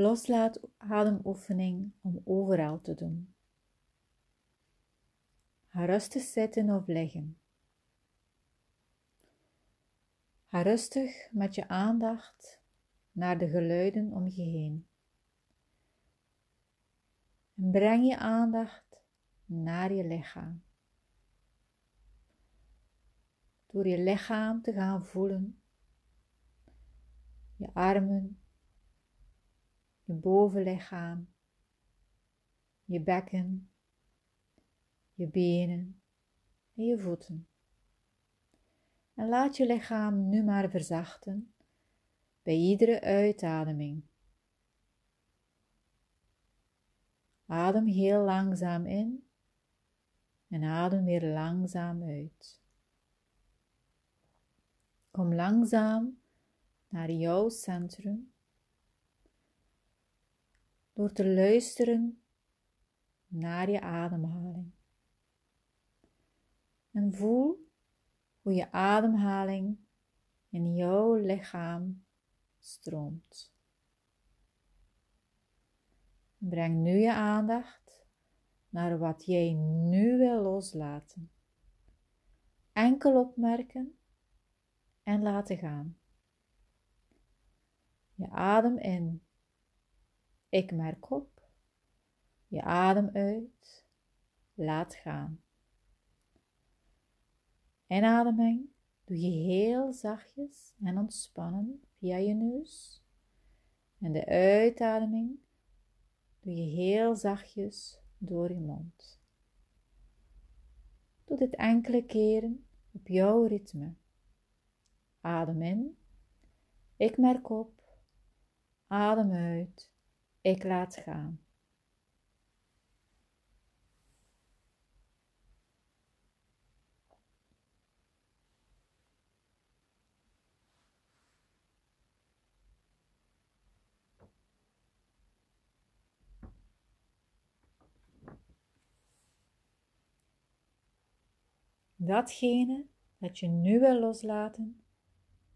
loslaat ademoefening om overal te doen. Ga rustig zitten of liggen. Ga rustig met je aandacht naar de geluiden om je heen. En breng je aandacht naar je lichaam. Door je lichaam te gaan voelen, je armen, je bovenlichaam, je bekken, je benen en je voeten. En laat je lichaam nu maar verzachten bij iedere uitademing. Adem heel langzaam in en adem weer langzaam uit. Kom langzaam naar jouw centrum door te luisteren naar je ademhaling. En voel hoe je ademhaling in jouw lichaam stroomt. Breng nu je aandacht naar wat jij nu wil loslaten. Enkel opmerken en laten gaan. Je adem in. Ik merk op. Je adem uit. Laat gaan. Inademing doe je heel zachtjes en ontspannen via je neus. En de uitademing doe je heel zachtjes door je mond. Doe dit enkele keren op jouw ritme. Adem in. Ik merk op. Adem uit. Ik laat gaan. Datgene dat je nu wil loslaten,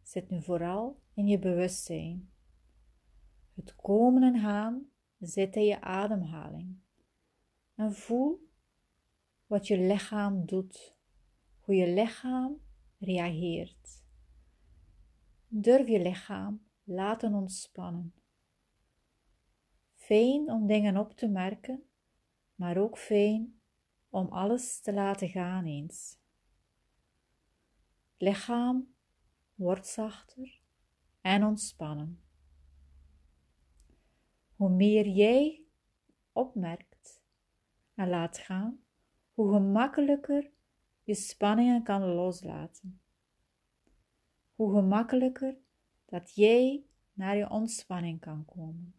zit nu vooral in je bewustzijn. Het komen en gaan zit in je ademhaling. En voel wat je lichaam doet, hoe je lichaam reageert. Durf je lichaam laten ontspannen. Fijn om dingen op te merken, maar ook fijn om alles te laten gaan eens lichaam wordt zachter en ontspannen. Hoe meer jij opmerkt en laat gaan, hoe gemakkelijker je spanningen kan loslaten. Hoe gemakkelijker dat jij naar je ontspanning kan komen.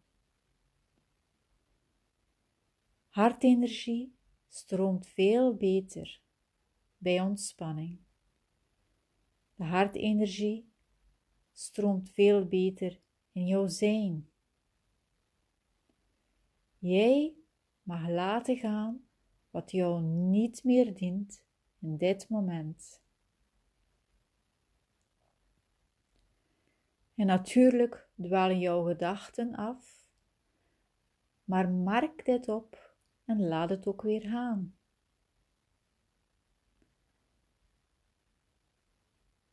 Hartenergie stroomt veel beter bij ontspanning. De hartenergie stroomt veel beter in jouw zijn. Jij mag laten gaan wat jou niet meer dient in dit moment. En natuurlijk dwalen jouw gedachten af, maar mark dit op en laat het ook weer gaan.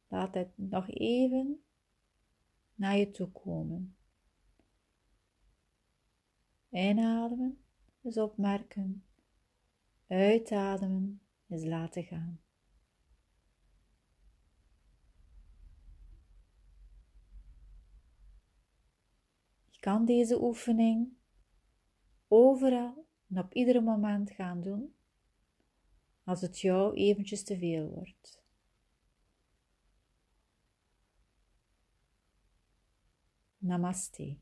Laat het nog even naar je toe komen. Inademen is opmerken. Uitademen is laten gaan. Je kan deze oefening overal en op ieder moment gaan doen als het jou eventjes te veel wordt. Namaste.